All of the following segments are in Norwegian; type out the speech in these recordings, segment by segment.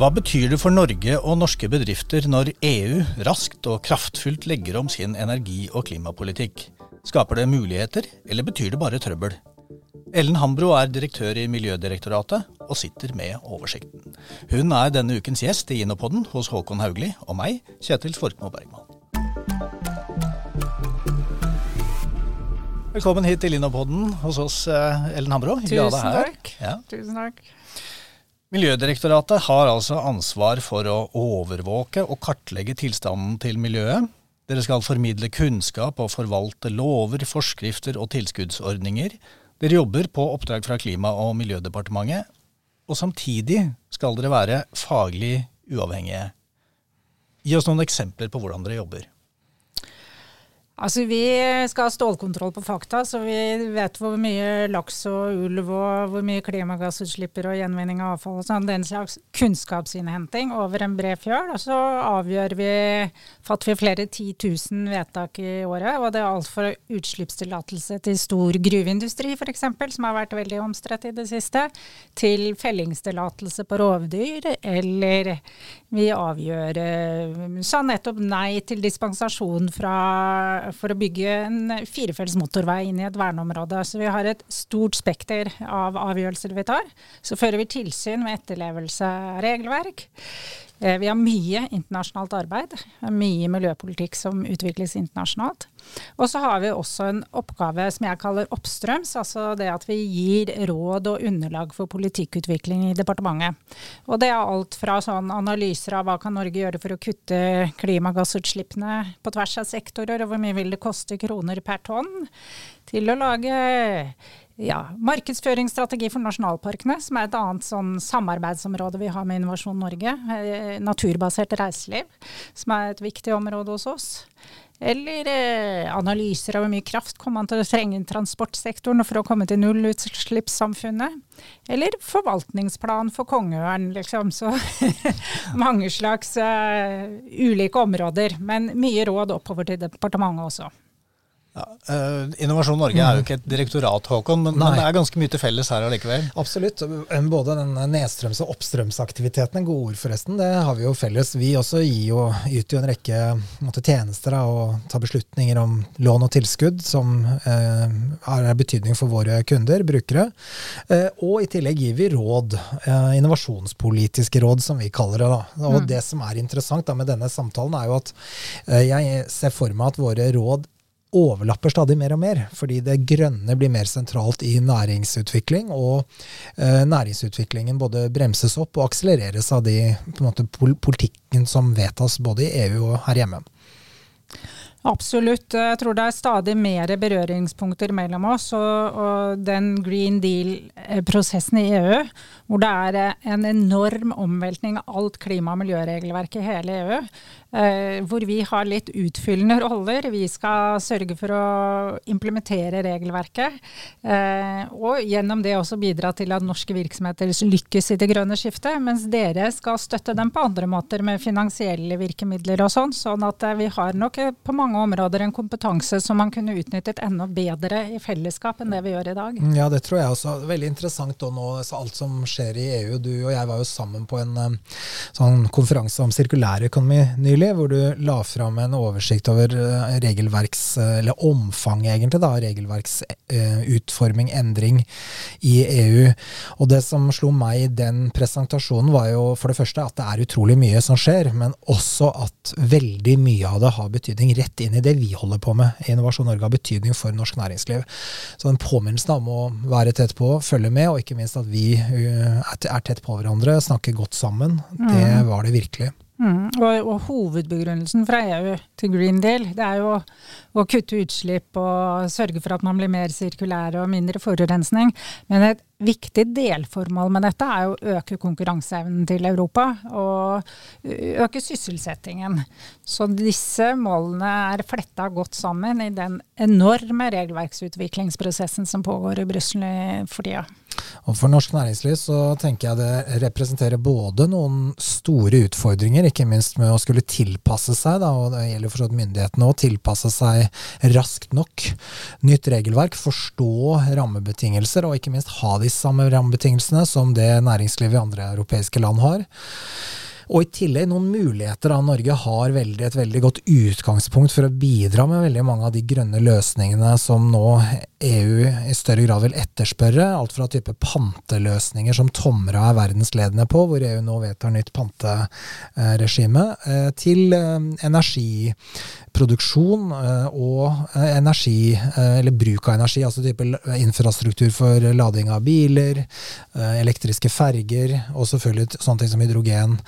Hva betyr det for Norge og norske bedrifter når EU raskt og kraftfullt legger om sin energi- og klimapolitikk? Skaper det muligheter, eller betyr det bare trøbbel? Ellen Hambro er direktør i Miljødirektoratet og sitter med oversikten. Hun er denne ukens gjest i Innopoden hos Håkon Haugli og meg, Kjetil Svorkmo Bergman. Velkommen hit til Innopoden hos oss, eh, Ellen Hambro. Tusen takk. Ja. Tusen takk. Miljødirektoratet har altså ansvar for å overvåke og kartlegge tilstanden til miljøet. Dere skal formidle kunnskap og forvalte lover, forskrifter og tilskuddsordninger. Dere jobber på oppdrag fra Klima- og miljødepartementet, og samtidig skal dere være faglig uavhengige. Gi oss noen eksempler på hvordan dere jobber. Altså, Vi skal ha stålkontroll på fakta, så vi vet hvor mye laks og ulv og hvor mye klimagassutslipper og gjenvinning av avfall og sånn. Den slags kunnskapsinnhenting over en bred fjøl. Og så avgjør vi fatter vi flere 10 000 vedtak i året. Og det er alt fra utslippstillatelse til stor gruveindustri f.eks., som har vært veldig omstridt i det siste, til fellingstillatelse på rovdyr, eller vi avgjør sa nettopp nei til dispensasjon fra for å bygge en firefelts motorvei inn i et verneområde. Så vi har et stort spekter av avgjørelser vi tar. Så fører vi tilsyn med etterlevelse av regelverk. Eh, vi har mye internasjonalt arbeid. Mye miljøpolitikk som utvikles internasjonalt. Og så har vi også en oppgave som jeg kaller oppstrøms, altså det at vi gir råd og underlag for politikkutvikling i departementet. Og det er alt fra sånn analyser av hva kan Norge gjøre for å kutte klimagassutslippene på tvers av sektorer, og hvor mye vil det koste kroner per tonn, til å lage ja, markedsføringsstrategi for nasjonalparkene, som er et annet sånn samarbeidsområde vi har med Innovasjon Norge. Eh, naturbasert reiseliv, som er et viktig område hos oss. Eller eh, analyser av hvor mye kraft kommer man til å trenge i transportsektoren for å komme til nullutslippssamfunnet. Eller forvaltningsplan for kongeørn, liksom. Så mange slags uh, ulike områder. Men mye råd oppover til departementet også. Ja, uh, Innovasjon Norge er jo ikke et direktorat, Håkon, men, men, det er ganske mye til felles her allikevel? Absolutt. Både den nedstrøms- og oppstrømsaktiviteten, gode ord forresten, det har vi jo felles. Vi også gir jo, yter jo en rekke måtte, tjenester da, og tar beslutninger om lån og tilskudd som uh, har betydning for våre kunder, brukere. Eh, og i tillegg gir vi råd, innovasjonspolitiske råd som vi kaller det. da. Og mm. det som er interessant da, med denne samtalen, er jo at jeg ser for meg at våre råd overlapper stadig mer og mer, fordi det grønne blir mer sentralt i næringsutvikling, og eh, næringsutviklingen både bremses opp og akselereres av de måte, politikken som vedtas både i EU og her hjemme. Absolutt. Jeg tror det er stadig mer berøringspunkter mellom oss. Og, og den Green Deal-prosessen i EU, hvor det er en enorm omveltning av alt klima- og miljøregelverket i hele EU, hvor vi har litt utfyllende roller. Vi skal sørge for å implementere regelverket. Eh, og gjennom det også bidra til at norske virksomheter lykkes i det grønne skiftet. Mens dere skal støtte dem på andre måter med finansielle virkemidler og sånn. Sånn at eh, vi har nok på mange områder en kompetanse som man kunne utnyttet enda bedre i fellesskap enn det vi gjør i dag. Ja, det tror jeg også. Veldig interessant da nå, alt som skjer i EU. Du og jeg var jo sammen på en sånn konferanse om sirkulærøkonomi nylig nylig, hvor du la fram en oversikt over eh, regelverks, eh, eller omfanget egentlig, da, regelverksutforming, eh, endring i EU. Og det som slo meg i den presentasjonen, var jo for det første at det er utrolig mye som skjer, men også at veldig mye av det har betydning rett inn i det vi holder på med. Innovasjon Norge har betydning for norsk næringsliv. Så den påminnelsen om å være tett på, følge med, og ikke minst at vi er tett på hverandre, snakker godt sammen, det mm. var det virkelig. Mm, og, og, hovedbegrunnelsen fra EU til Green Deal det er jo å kutte utslipp og sørge for at man blir mer sirkulær og mindre forurensning. Men et viktig delformål med dette er å øke konkurranseevnen til Europa og øke sysselsettingen. Så disse målene er fletta godt sammen i den enorme regelverksutviklingsprosessen som pågår i Brussel for tida. Og For norsk næringsliv så tenker jeg det representerer både noen store utfordringer, ikke minst med å skulle tilpasse seg, da, og det gjelder for myndighetene å tilpasse seg raskt nok. Nytt regelverk, forstå rammebetingelser, og ikke minst ha de samme rammebetingelsene som det næringslivet i andre europeiske land har. Og i tillegg noen muligheter. da Norge har veldig, et veldig godt utgangspunkt for å bidra med veldig mange av de grønne løsningene som nå EU i større grad vil etterspørre. Alt fra type panteløsninger som Tomra er verdensledende på, hvor EU nå vedtar nytt panteregime, eh, til eh, energiproduksjon eh, og energi, eller bruk av energi, altså type infrastruktur for lading av biler, elektriske ferger, og selvfølgelig sånne ting som hydrogen,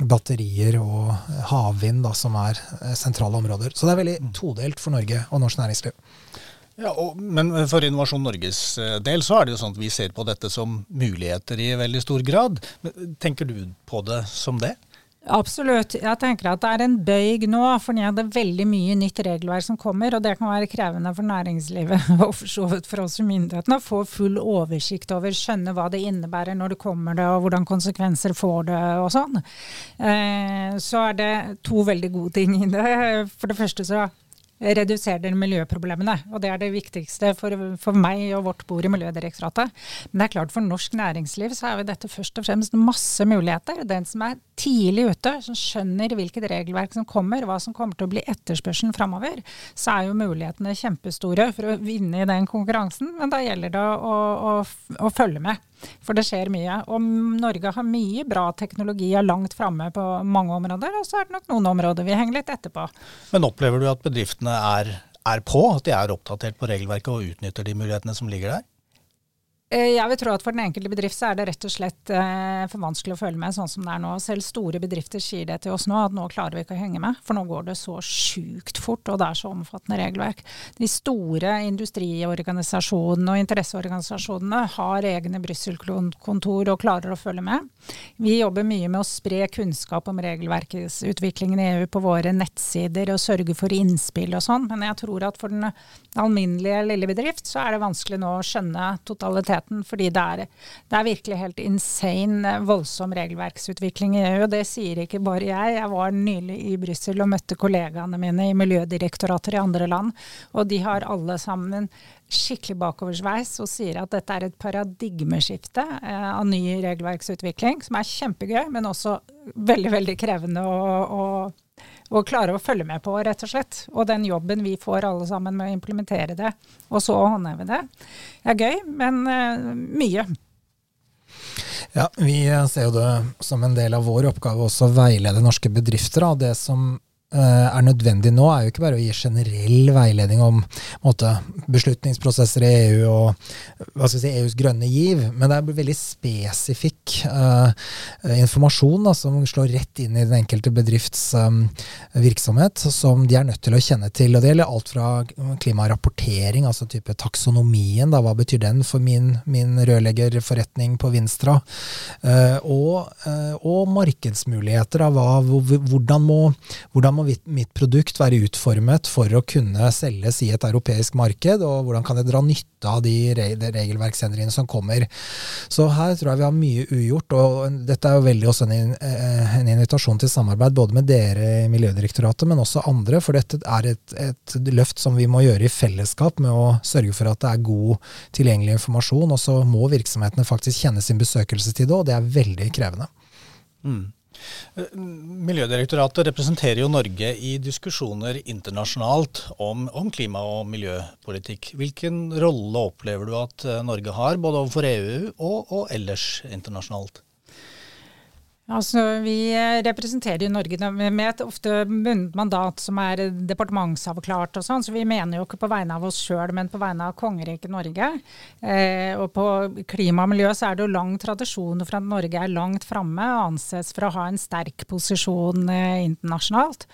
batterier og havvind, da, som er sentrale områder. Så det er veldig todelt for Norge og norsk næringsliv. Ja, og, Men for Innovasjon Norges eh, del så er det jo sånn at vi ser på dette som muligheter i veldig stor grad. Tenker du på det som det? Absolutt. Jeg tenker at det er en bøyg nå, for det er veldig mye nytt regelverk som kommer. Og det kan være krevende for næringslivet og for så vidt for oss i myndighetene å få full oversikt over, skjønne hva det innebærer når det kommer det, og hvordan konsekvenser får det og sånn. Eh, så er det to veldig gode ting i det. For det første så reduserer miljøproblemene. Og det er det viktigste for, for, meg og vårt bord i Miljødirektoratet. Men det er klart for norsk næringsliv så er jo dette først og fremst masse muligheter. Den som er tidlig ute, som skjønner hvilket regelverk som kommer, hva som kommer til å bli etterspørselen framover, så er jo mulighetene kjempestore for å vinne i den konkurransen. Men da gjelder det å, å, å følge med. For det skjer mye. Og Norge har mye bra teknologi og er langt framme på mange områder, og så er det nok noen områder vi henger litt etterpå. Men opplever du at bedriftene er, er på, at de er oppdatert på regelverket og utnytter de mulighetene som ligger der? Eh, jeg vil tro at for den enkelte bedrift så er det rett og slett eh, for vanskelig å følge med sånn som det er nå. Selv store bedrifter sier det til oss nå, at nå klarer vi ikke å henge med. For nå går det så sjukt fort, og det er så omfattende regelverk. De store industriorganisasjonene og interesseorganisasjonene har egne Brussel-kontor og klarer å følge med. Vi jobber mye med å spre kunnskap om regelverkesutviklingen i EU på våre nettsider og sørge for innspill og sånn, men jeg tror at for den alminnelige lille bedrift så er det vanskelig nå å skjønne totaliteten virkeligheten. Fordi det er, det er virkelig helt insane, voldsom regelverksutvikling i EU. Det sier ikke bare jeg. Jeg var nylig i Brussel og møtte kollegaene mine i miljødirektorater i andre land. Og de har alle sammen skikkelig bakoversveis og sier at dette er et paradigmeskifte eh, av ny regelverksutvikling, som er kjempegøy, men også veldig, veldig krevende å, å og klare å følge med på, rett og slett. Og den jobben vi får alle sammen med å implementere det, og så håndheve det, er gøy, men uh, mye. Ja, Vi ser jo det som en del av vår oppgave også å veilede norske bedrifter. Da. Det som Eh, er nødvendig nå, er jo ikke bare å gi generell veiledning om måte, beslutningsprosesser i EU og si, EUs grønne giv, men det er veldig spesifikk uh, informasjon da, som slår rett inn i den enkelte bedrifts um, virksomhet, som de er nødt til å kjenne til. og Det gjelder alt fra klimarapportering, altså type taksonomien, da, hva betyr den for min, min rørleggerforretning på Vinstra, uh, og, uh, og, markedsmuligheter. Da, hva, hvordan, må, hvordan må mitt produkt være utformet for å kunne selges i et europeisk marked, og hvordan kan jeg dra nytte av de regelverksendringene som kommer. Så her tror jeg vi har mye ugjort, og dette er jo veldig også en, eh, en invitasjon til samarbeid både med dere i Miljødirektoratet, men også andre, for dette er et, et løft som vi må gjøre i fellesskap med å sørge for at det er god, tilgjengelig informasjon, og så må virksomhetene faktisk kjenne sin besøkelsestid og det er veldig krevende. Mm. Miljødirektoratet representerer jo Norge i diskusjoner internasjonalt om, om, klima- og miljøpolitikk. Hvilken rolle opplever du at eh, Norge har, både overfor EU og, og ellers internasjonalt? Altså, Vi representerer jo Norge med et ofte bundet mandat som er departementsavklart. og sånn, så Vi mener jo ikke på vegne av oss sjøl, men på vegne av kongeriket Norge. Eh, og På klima og miljø så er det jo lang tradisjon for at Norge er langt framme og anses for å ha en sterk posisjon eh, internasjonalt.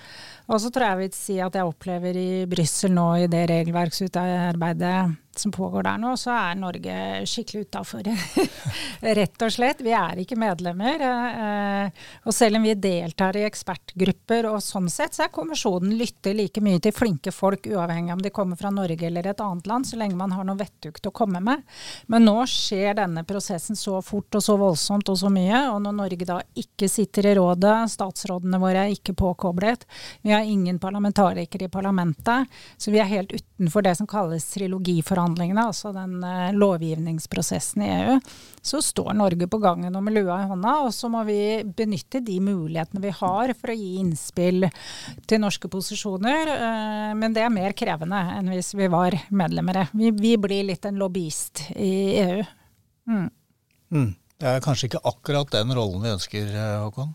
Og så tror jeg jeg vil si at jeg opplever i Brussel nå, i det regelverksutarbeidet som pågår der nå, så er Norge skikkelig utafor. Rett og slett. Vi er ikke medlemmer. Eh, og selv om vi deltar i ekspertgrupper og sånn sett, så er kommisjonen lytter like mye til flinke folk, uavhengig om de kommer fra Norge eller et annet land, så lenge man har noe vettugt å komme med. Men nå skjer denne prosessen så fort og så voldsomt og så mye, og når Norge da ikke sitter i rådet, statsrådene våre er ikke påkoblet, vi har ingen parlamentarikere i parlamentet, så vi er helt utenfor det som kalles trilogiforhandlingene, altså den uh, lovgivningsprosessen i EU, så står Norge på gangen og med lua i hånda. Og så må vi benytte de mulighetene vi har for å gi innspill til norske posisjoner. Uh, men det er mer krevende enn hvis vi var medlemmer. Vi, vi blir litt en lobbyist i EU. Mm. Mm. Det er kanskje ikke akkurat den rollen vi ønsker, eh, Håkon?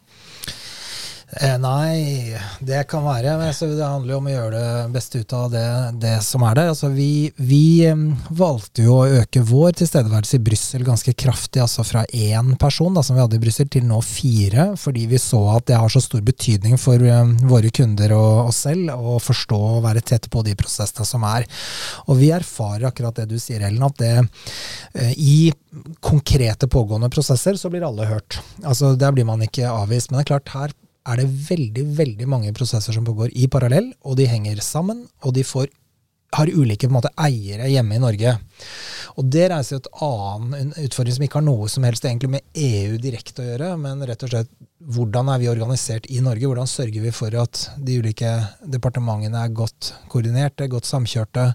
Eh, nei, det kan være. Men det handler jo om å gjøre det beste ut av det, det som er der. Altså, vi, vi valgte jo å øke vår tilstedeværelse i Brussel ganske kraftig. Altså fra én person da, som vi hadde i Brussel, til nå fire. Fordi vi så at det har så stor betydning for um, våre kunder og oss selv å forstå og være tett på de prosessene som er. Og vi erfarer akkurat det du sier, Ellen, at det uh, i konkrete pågående prosesser så blir alle hørt. Altså Der blir man ikke avvist. Men det er klart, her er det veldig veldig mange prosesser som pågår i parallell, og de henger sammen, og de får, har ulike måte, eiere hjemme i Norge. Og Det reiser et annen utfordring som ikke har noe som helst egentlig med EU direkte å gjøre, men rett og slett hvordan er vi organisert i Norge? Hvordan sørger vi for at de ulike departementene er godt koordinerte, godt samkjørte,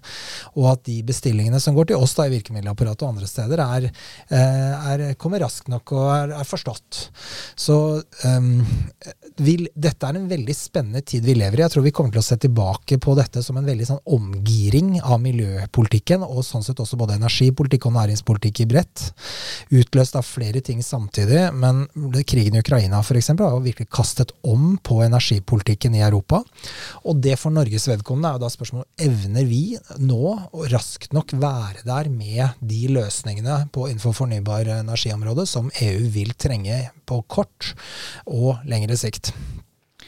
og at de bestillingene som går til oss da i virkemiddelapparatet og andre steder, er, eh, er, kommer raskt nok og er, er forstått. Så um, vil, dette er en veldig spennende tid vi lever i. Jeg tror vi kommer til å se tilbake på dette som en veldig sånn omgiring av miljøpolitikken, og sånn sett også både energipolitikk og næringspolitikk i bredt. Utløst av flere ting samtidig. Men krigen i Ukraina for eksempel, har virkelig kastet om på energipolitikken i Europa. Og det for Norges vedkommende er jo da spørsmålet evner vi nå å raskt nok være der med de løsningene på innenfor fornybar energiområdet som EU vil trenge på kort og lengre sikt.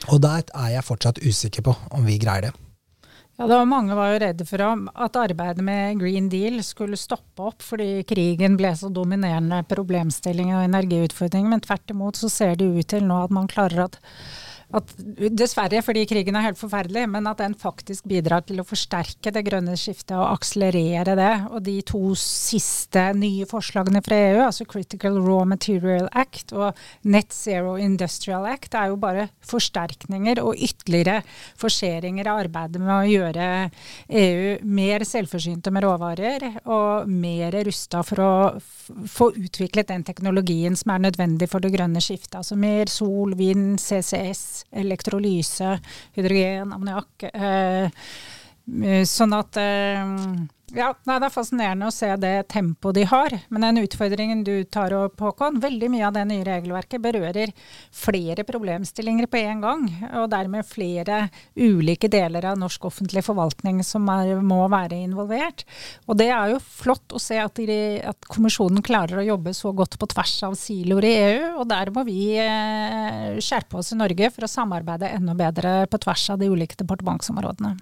Og der er jeg fortsatt usikker på om vi greier det. Ja, var Mange var jo redde for at arbeidet med Green Deal skulle stoppe opp fordi krigen ble så dominerende problemstilling og energiutfordring. Men tvert imot så ser det ut til nå at man klarer at at dessverre, fordi krigen er helt forferdelig, men at den faktisk bidrar til å forsterke det grønne skiftet og akselerere det. Og de to siste nye forslagene fra EU, altså Critical Raw Material Act og Net Zero Industrial Act, er jo bare forsterkninger og ytterligere forseringer av arbeidet med å gjøre EU mer selvforsynte med råvarer og mer rusta for å få utviklet den teknologien som er nødvendig for det grønne skiftet. Altså mer sol, vind, CCS elektrolyse, hydrogen, ammoniakk. Eh, sånn at eh, ja, nei, Det er fascinerende å se det tempoet de har. Men den utfordringen du tar opp, Håkon, veldig mye av det nye regelverket berører flere problemstillinger på en gang. Og dermed flere ulike deler av norsk offentlig forvaltning som er, må være involvert. Og det er jo flott å se at, de, at, kommisjonen klarer å jobbe så godt på tvers av siloer i EU. Og der må vi eh, skjerpe oss i Norge for å samarbeide enda bedre på tvers av de ulike departementsområdene.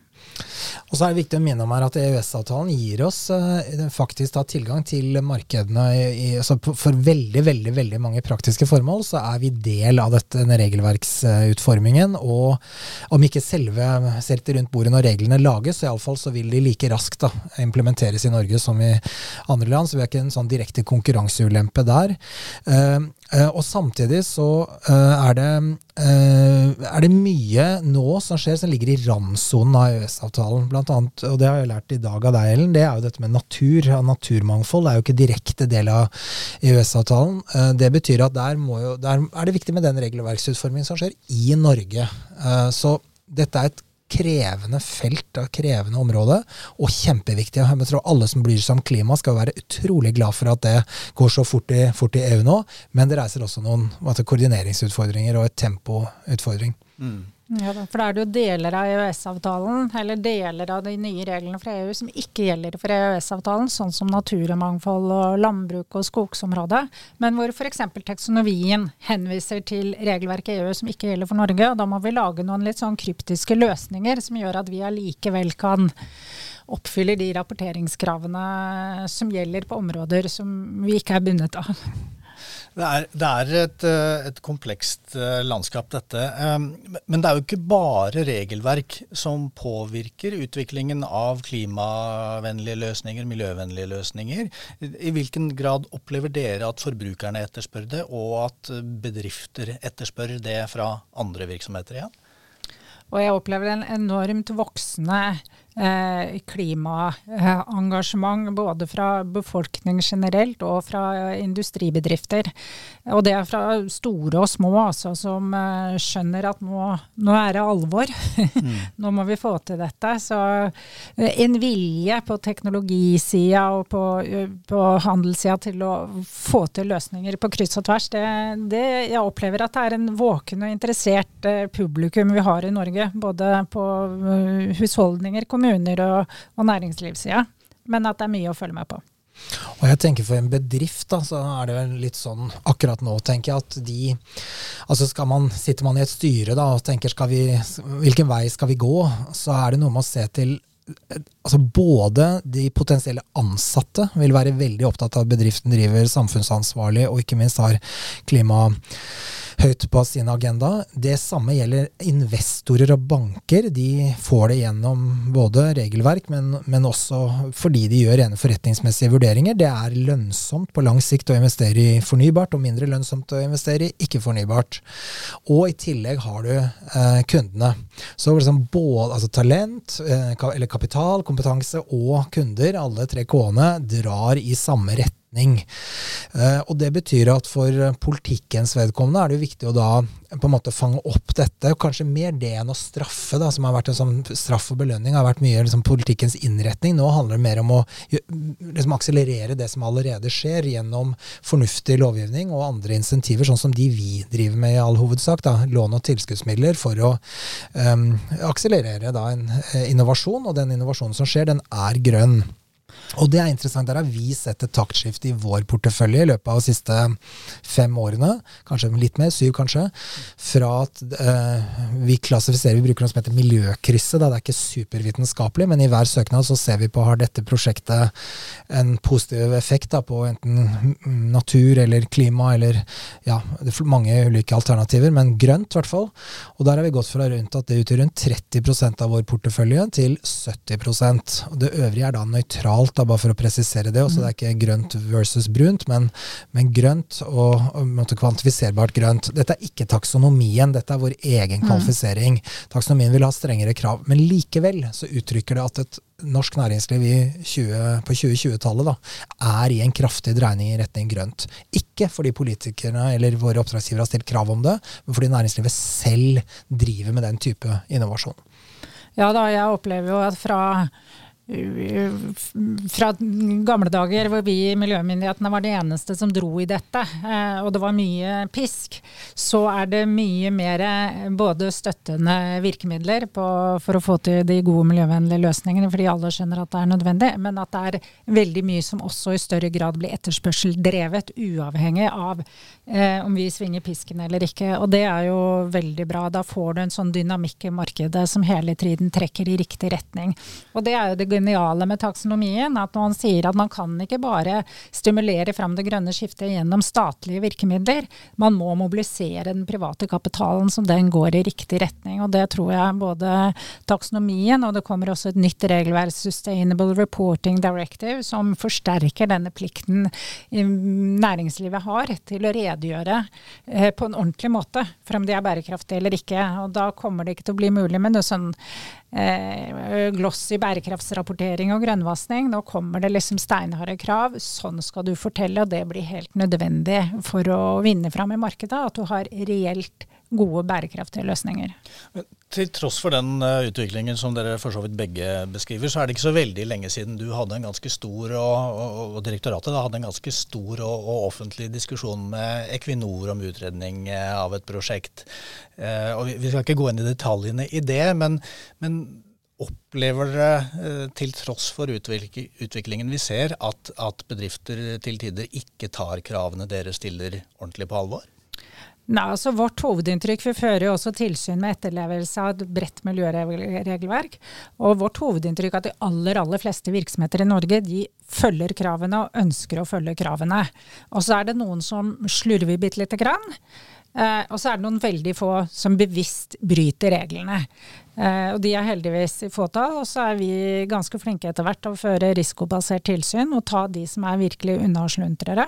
Og så er det viktig å minne om her at EØS-avtalen gir oss uh, faktisk da, tilgang til markedene. I, altså for veldig veldig, veldig mange praktiske formål så er vi del av dette, denne regelverksutformingen. Og om ikke selve selv rundt bordet når reglene lages, så iallfall så vil de like raskt da, implementeres i Norge som i andre land. Så vi har ikke en sånn direkte konkurranseulempe der. Uh, og samtidig så uh, er, det, uh, er, det, mye nå som skjer som ligger i randsonen av EØS-avtalen. Blant annet, og det har jeg lært i dag av deg, Ellen, det er jo dette med natur. Naturmangfold er jo ikke direkte del av EØS-avtalen. det betyr at der, jo, der, er det viktig med den regelverksutformingen som skjer i Norge. så dette er et krevende felt og krevende område, og kjempeviktig. Jeg tror alle som bryr seg klima, skal være utrolig glad for at det går så fort i, fort i EU nå, men det reiser også noen koordineringsutfordringer og et tempoutfordring. Mm. Ja, for da er det jo deler av EØS-avtalen, eller deler av de nye reglene fra EU som ikke gjelder for EØS-avtalen, sånn som naturmangfold og landbruk og skogsområde. men hvor f.eks. teksonomien henviser til regelverket EU som ikke gjelder for Norge. og Da må vi lage noen litt sånn kryptiske løsninger som gjør at vi allikevel kan oppfylle de rapporteringskravene som gjelder på områder som vi ikke er bundet av. Det er, det er et, eh, et, komplekst eh, landskap, dette. Ehm, men det er jo ikke bare regelverk som påvirker utviklingen av klimavennlige løsninger, miljøvennlige løsninger. I hvilken grad opplever dere at forbrukerne etterspør det, og at bedrifter etterspør det fra andre virksomheter igjen? Og jeg opplever en enormt voksende klimaengasjement både fra befolkning generelt og fra industribedrifter. Og det er fra store og små altså, som eh, skjønner at nå, nå er det alvor. Mm. nå må vi få til dette. Så eh, en vilje på teknologisida og på, på handelssida til å få til løsninger på kryss og tvers, det, det, jeg opplever at det er en våken og interessert publikum vi har i Norge. Både på husholdninger, kommuner kommuner og, og næringslivssida. Men at det er mye å følge med på. Og jeg tenker For en bedrift da, så er det vel litt sånn akkurat nå, tenker jeg, at de altså skal man, Sitter man i et styre da, og tenker vi, hvilken vei skal vi gå, så er det noe med å se til altså Både de potensielle ansatte vil være veldig opptatt av at bedriften driver samfunnsansvarlig og ikke minst har klima høyt på sin agenda. Det samme gjelder investorer og banker. De får det gjennom både regelverk, men, men også fordi de gjør rene forretningsmessige vurderinger. Det er lønnsomt på lang sikt å investere i fornybart, og mindre lønnsomt å investere i ikke-fornybart. Og i tillegg har du eh, kundene. Så liksom både altså talent, eh, eller kapital, kompetanse og kunder, alle tre K-ene, drar i samme retning retning. Eh, og det betyr at for politikkens vedkommende er det jo viktig å da på en måte fange opp dette, kanskje mer det enn å straffe, da, som har vært en sånn straff og belønning, har vært mye liksom, politikkens innretning. Nå handler det mer om å liksom, akselerere det som allerede skjer, gjennom fornuftig lovgivning og andre insentiver, sånn som de vi driver med i all hovedsak. Da, lån og tilskuddsmidler for å um, akselerere da, en eh, innovasjon, og den innovasjonen som skjer, den er grønn. Og det er interessant. Der har vi sett et taktskifte i vår portefølje i løpet av de siste fem årene, kanskje litt mer, syv kanskje, fra at eh, vi klassifiserer, vi bruker noe som heter miljøkrysset. Det er ikke supervitenskapelig, men i hver søknad så ser vi på har dette prosjektet en positiv effekt da, på enten natur eller klima eller ja, det er mange ulike alternativer, men grønt i hvert fall. Og der har vi gått fra rundt at det utgjør rundt 30% av vår portefølje til 70% og Det øvrige er da nøytralt da, bare for å presisere det. Også, det er ikke grønt versus brunt, men, men grønt og, og kvantifiserbart grønt. Dette er ikke taksonomien, dette er vår egen mm. kvalifisering. Taksonomien vil ha strengere krav. Men likevel så uttrykker det at et norsk næringsliv 20, på 2020-tallet er i en kraftig dreining i retning grønt. Ikke fordi politikerne eller våre oppdragsgivere har stilt krav om det, men fordi næringslivet selv driver med den type innovasjon. Ja da, jeg opplever jo at fra fra gamle dager hvor vi i miljømyndighetene var de eneste som dro i dette, eh, og det var mye pisk, så er det mye mer både støttende virkemidler på, for å få til de gode miljøvennlige løsningene, fordi alle skjønner at det er nødvendig, men at det er veldig mye som også i større grad blir etterspørseldrevet, uavhengig av eh, om vi svinger pisken eller ikke. Og det er jo veldig bra. Da får du en sånn dynamikk i markedet som hele tiden trekker i riktig retning. Og det er jo det geniale med taksonomien, at man sier at man kan ikke bare stimulere fram det grønne skiftet gjennom statlige virkemidler. Man må mobilisere den private kapitalen som den går i riktig retning. Og det tror jeg både taksonomien og det kommer også et nytt regelverk, Sustainable Reporting Directive, som forsterker denne plikten næringslivet har til å redegjøre eh, på en ordentlig måte for om de er bærekraftige eller ikke. Og da kommer det ikke til å bli mulig med noe sånn eh, gloss i bærekraftsrapportering og grønnvasking. Nå kommer det liksom steinharde krav. Sånn skal du fortelle, og det blir helt nødvendig for å vinne fram i markedet. At du har reelt gode, bærekraftige løsninger. Men til tross for den uh, utviklingen som dere for så vidt begge beskriver, så er det ikke så veldig lenge siden du hadde en ganske stor, og, og, og direktoratet da, hadde en ganske stor og, og, offentlig diskusjon med Equinor om utredning uh, av et prosjekt. Eh, og vi, vi, skal ikke gå inn i detaljene i det, men, men Opplever dere, til tross for utviklingen vi ser, at, at bedrifter til tider ikke tar kravene dere stiller ordentlig på alvor? Nei, altså Vårt hovedinntrykk Vi fører jo også tilsyn med etterlevelse av et bredt miljøregelverk. Og vårt hovedinntrykk er at de aller aller fleste virksomheter i Norge de følger kravene og ønsker å følge kravene. Og så er det noen som slurver bitte lite grann. Eh, og så er det noen veldig få som bevisst bryter reglene. Eh, og de er heldigvis i fåtall. Og så er vi ganske flinke etter hvert til å føre risikobasert tilsyn og ta de som er virkelig unnasluntrere.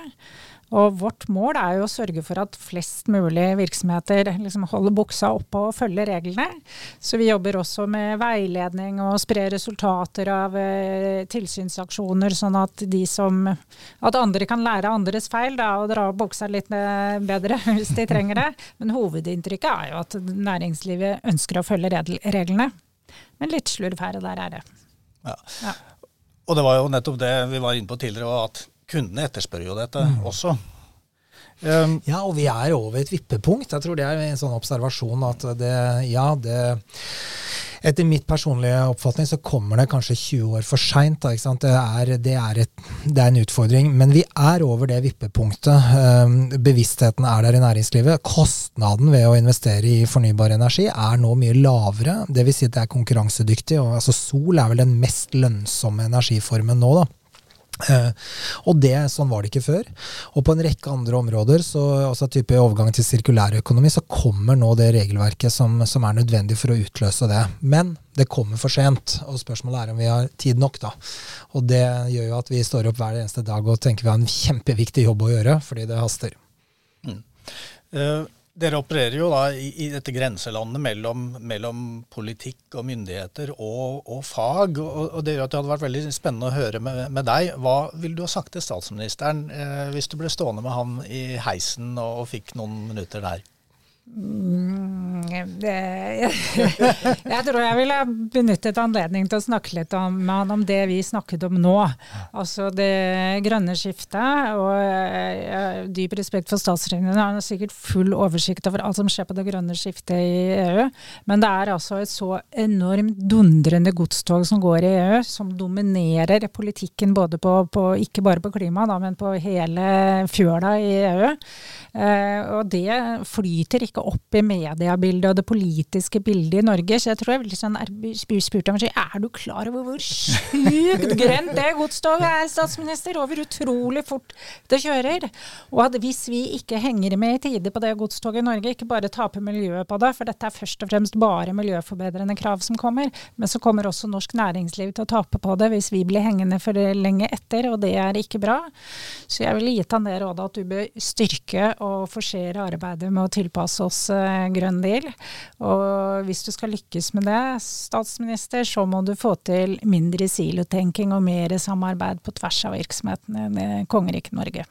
Og vårt mål er jo å sørge for at flest mulig virksomheter liksom holder buksa oppe og følger reglene. Så vi jobber også med veiledning og sprer resultater av eh, tilsynsaksjoner, sånn at de som At andre kan lære andres feil da, og dra opp buksa litt eh, bedre hvis de trenger det. Men hovedinntrykket er jo at næringslivet ønsker å følge reglene. Men litt slurv her og der er det. Ja. ja. Og det var jo nettopp det vi var inne på tidligere, at kundene etterspør jo dette mm. også. Um, ja, og vi er over et vippepunkt. Jeg tror det er en sånn observasjon at det, ja, det etter mitt personlige oppfatning så kommer det kanskje 20 år for seint. Det, det, det, er en utfordring. Men vi er over det vippepunktet. Um, bevisstheten er der i næringslivet. Kostnaden ved å investere i fornybar energi er nå mye lavere. Dvs. Si at det er konkurransedyktig. Og, altså, sol er vel den mest lønnsomme energiformen nå. da. Uh, og det, Sånn var det ikke før. Og på en rekke andre områder, så, altså type overgang til sirkulærøkonomi, så kommer nå det regelverket som, som, er nødvendig for å utløse det. Men det kommer for sent, og spørsmålet er om vi har tid nok. da. Og det gjør jo at vi står opp hver eneste dag og tenker vi har en kjempeviktig jobb å gjøre, fordi det haster. Mm. Uh, dere opererer jo da i, i dette grenselandet mellom, mellom, politikk og myndigheter og, og fag. Og, og, Det gjør at det hadde vært veldig spennende å høre med, med deg. Hva ville du ha sagt til statsministeren eh, hvis du ble stående med ham i heisen og, og fikk noen minutter der? Mm, jeg tror jeg ville benyttet anledningen til å snakke litt om, med han om det vi snakket om nå. Altså det grønne skiftet. Og jeg, dyp respekt for statsregjeringen. Han har sikkert full oversikt over alt som skjer på det grønne skiftet i EU. Men det er altså et så enormt dundrende godstog som går i EU, som dominerer politikken både på, på ikke bare på klima, da, men på hele fjøla i EU. Eh, og det flyter ikke opp i mediebildet og det politiske bildet i Norge. Så jeg tror jeg vil sånn, spurt ham er du klar over hvor sjukt grønt det godstoget er, statsminister? Og hvor utrolig fort det kjører. Og at hvis vi ikke henger med i tide på det godstoget i Norge, ikke bare taper miljøet på det, for dette er først og fremst bare miljøforbedrende krav som kommer, men så kommer også norsk næringsliv til å tape på det hvis vi blir hengende for lenge etter, og det er ikke bra. Så jeg ville gitt han det rådet at du bør styrke og forsere arbeidet med å tilpasse oss uh, grønn deal. Og hvis du skal lykkes med det, statsminister, så må du få til mindre silotenking og mer samarbeid på tvers av virksomhetene i kongeriket Norge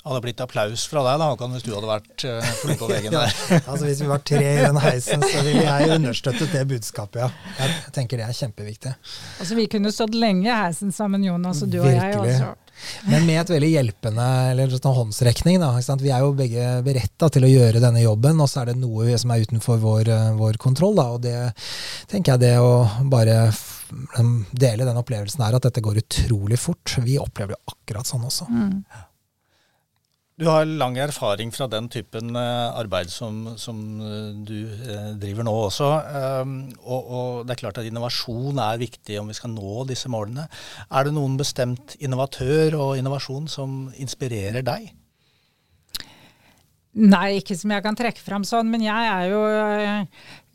hadde blitt applaus fra deg da, Håkan, hvis du hadde vært flink på veggen der. altså Hvis vi var tre i den heisen, så ville jeg understøttet det budskapet, ja. Jeg tenker det er kjempeviktig. Altså Vi kunne stått lenge i heisen sammen, Jonas, og du Virkelig. og jeg. også. Men med et veldig hjelpende eller sånn håndsrekning. Da, Vi er jo begge beretta til å gjøre denne jobben, og så er det noe som er utenfor vår, eh, vår kontroll. Da, og det tenker jeg det å bare dele den opplevelsen er at dette går utrolig fort. Vi opplever det akkurat sånn også. Mm. Du har lang erfaring fra den typen eh, arbeid som, som eh, du eh, driver nå også. Ehm, og, og, det er klart at innovasjon er viktig om vi skal nå disse målene. Er det noen bestemt innovatør og innovasjon som inspirerer deg? Nei, ikke som jeg kan trekke fram sånn, men jeg er jo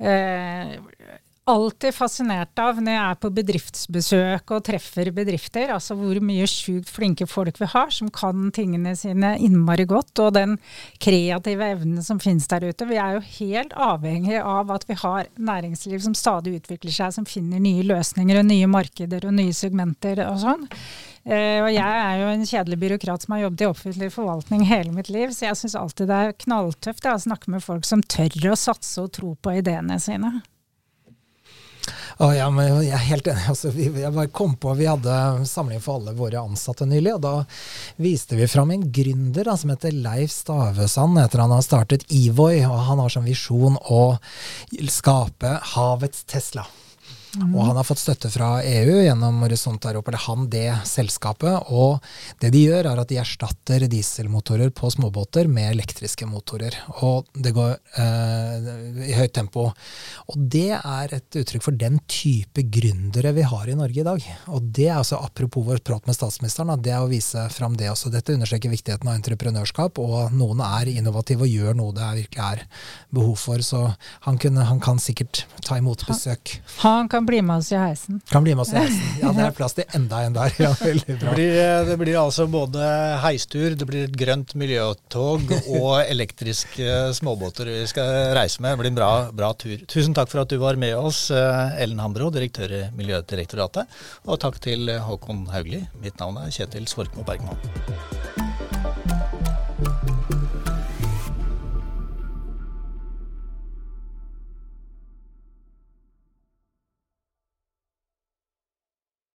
eh, alltid fascinert av når jeg er på bedriftsbesøk og treffer bedrifter, altså hvor mye sjukt flinke folk vi har som kan tingene sine innmari godt, og den kreative evnen som finnes der ute. Vi er jo helt avhengig av at vi har næringsliv som stadig utvikler seg, som finner nye løsninger og nye markeder og nye segmenter og sånn. Uh, og jeg er jo en kjedelig byråkrat som har jobbet i offentlig forvaltning hele mitt liv, så jeg syns alltid det er knalltøft å snakke med folk som tør å satse og tro på ideene sine. Å, ja, men jeg er helt enig. Altså, vi, jeg bare kom på, vi hadde samling for alle våre ansatte nylig, og da viste vi fram en gründer da, som heter Leif Stavesand. Etter han har startet Evoy, og han har som visjon å skape havets Tesla. Mm. Og han har fått støtte fra EU gjennom Horisont Europa, eller han det selskapet. Og det de gjør, er at de erstatter dieselmotorer på småbåter med elektriske motorer. Og det går eh, i høyt tempo. Og det er et uttrykk for den type gründere vi har i Norge i dag. Og det er altså, apropos vår prat med statsministeren, det er å vise fram det også. Dette understreker viktigheten av entreprenørskap, og noen er innovative og gjør noe det virkelig er behov for. Så han, kunne, han kan sikkert ta imot besøk. Han, han kan bli med oss i heisen. Kan bli med oss i heisen. Ja, det er plass til enda en der. Ja, veldig bra. Det blir, eh, det blir altså både heistur, det blir et grønt miljøtog og elektriske småbåter vi skal reise med. Det blir en bra, bra tur. Tusen takk for at du var med oss, eh, Ellen Hambro, direktør i Miljødirektoratet. Og takk til Håkon Haugli. Mitt navn er Kjetil Svorkmo Bergman.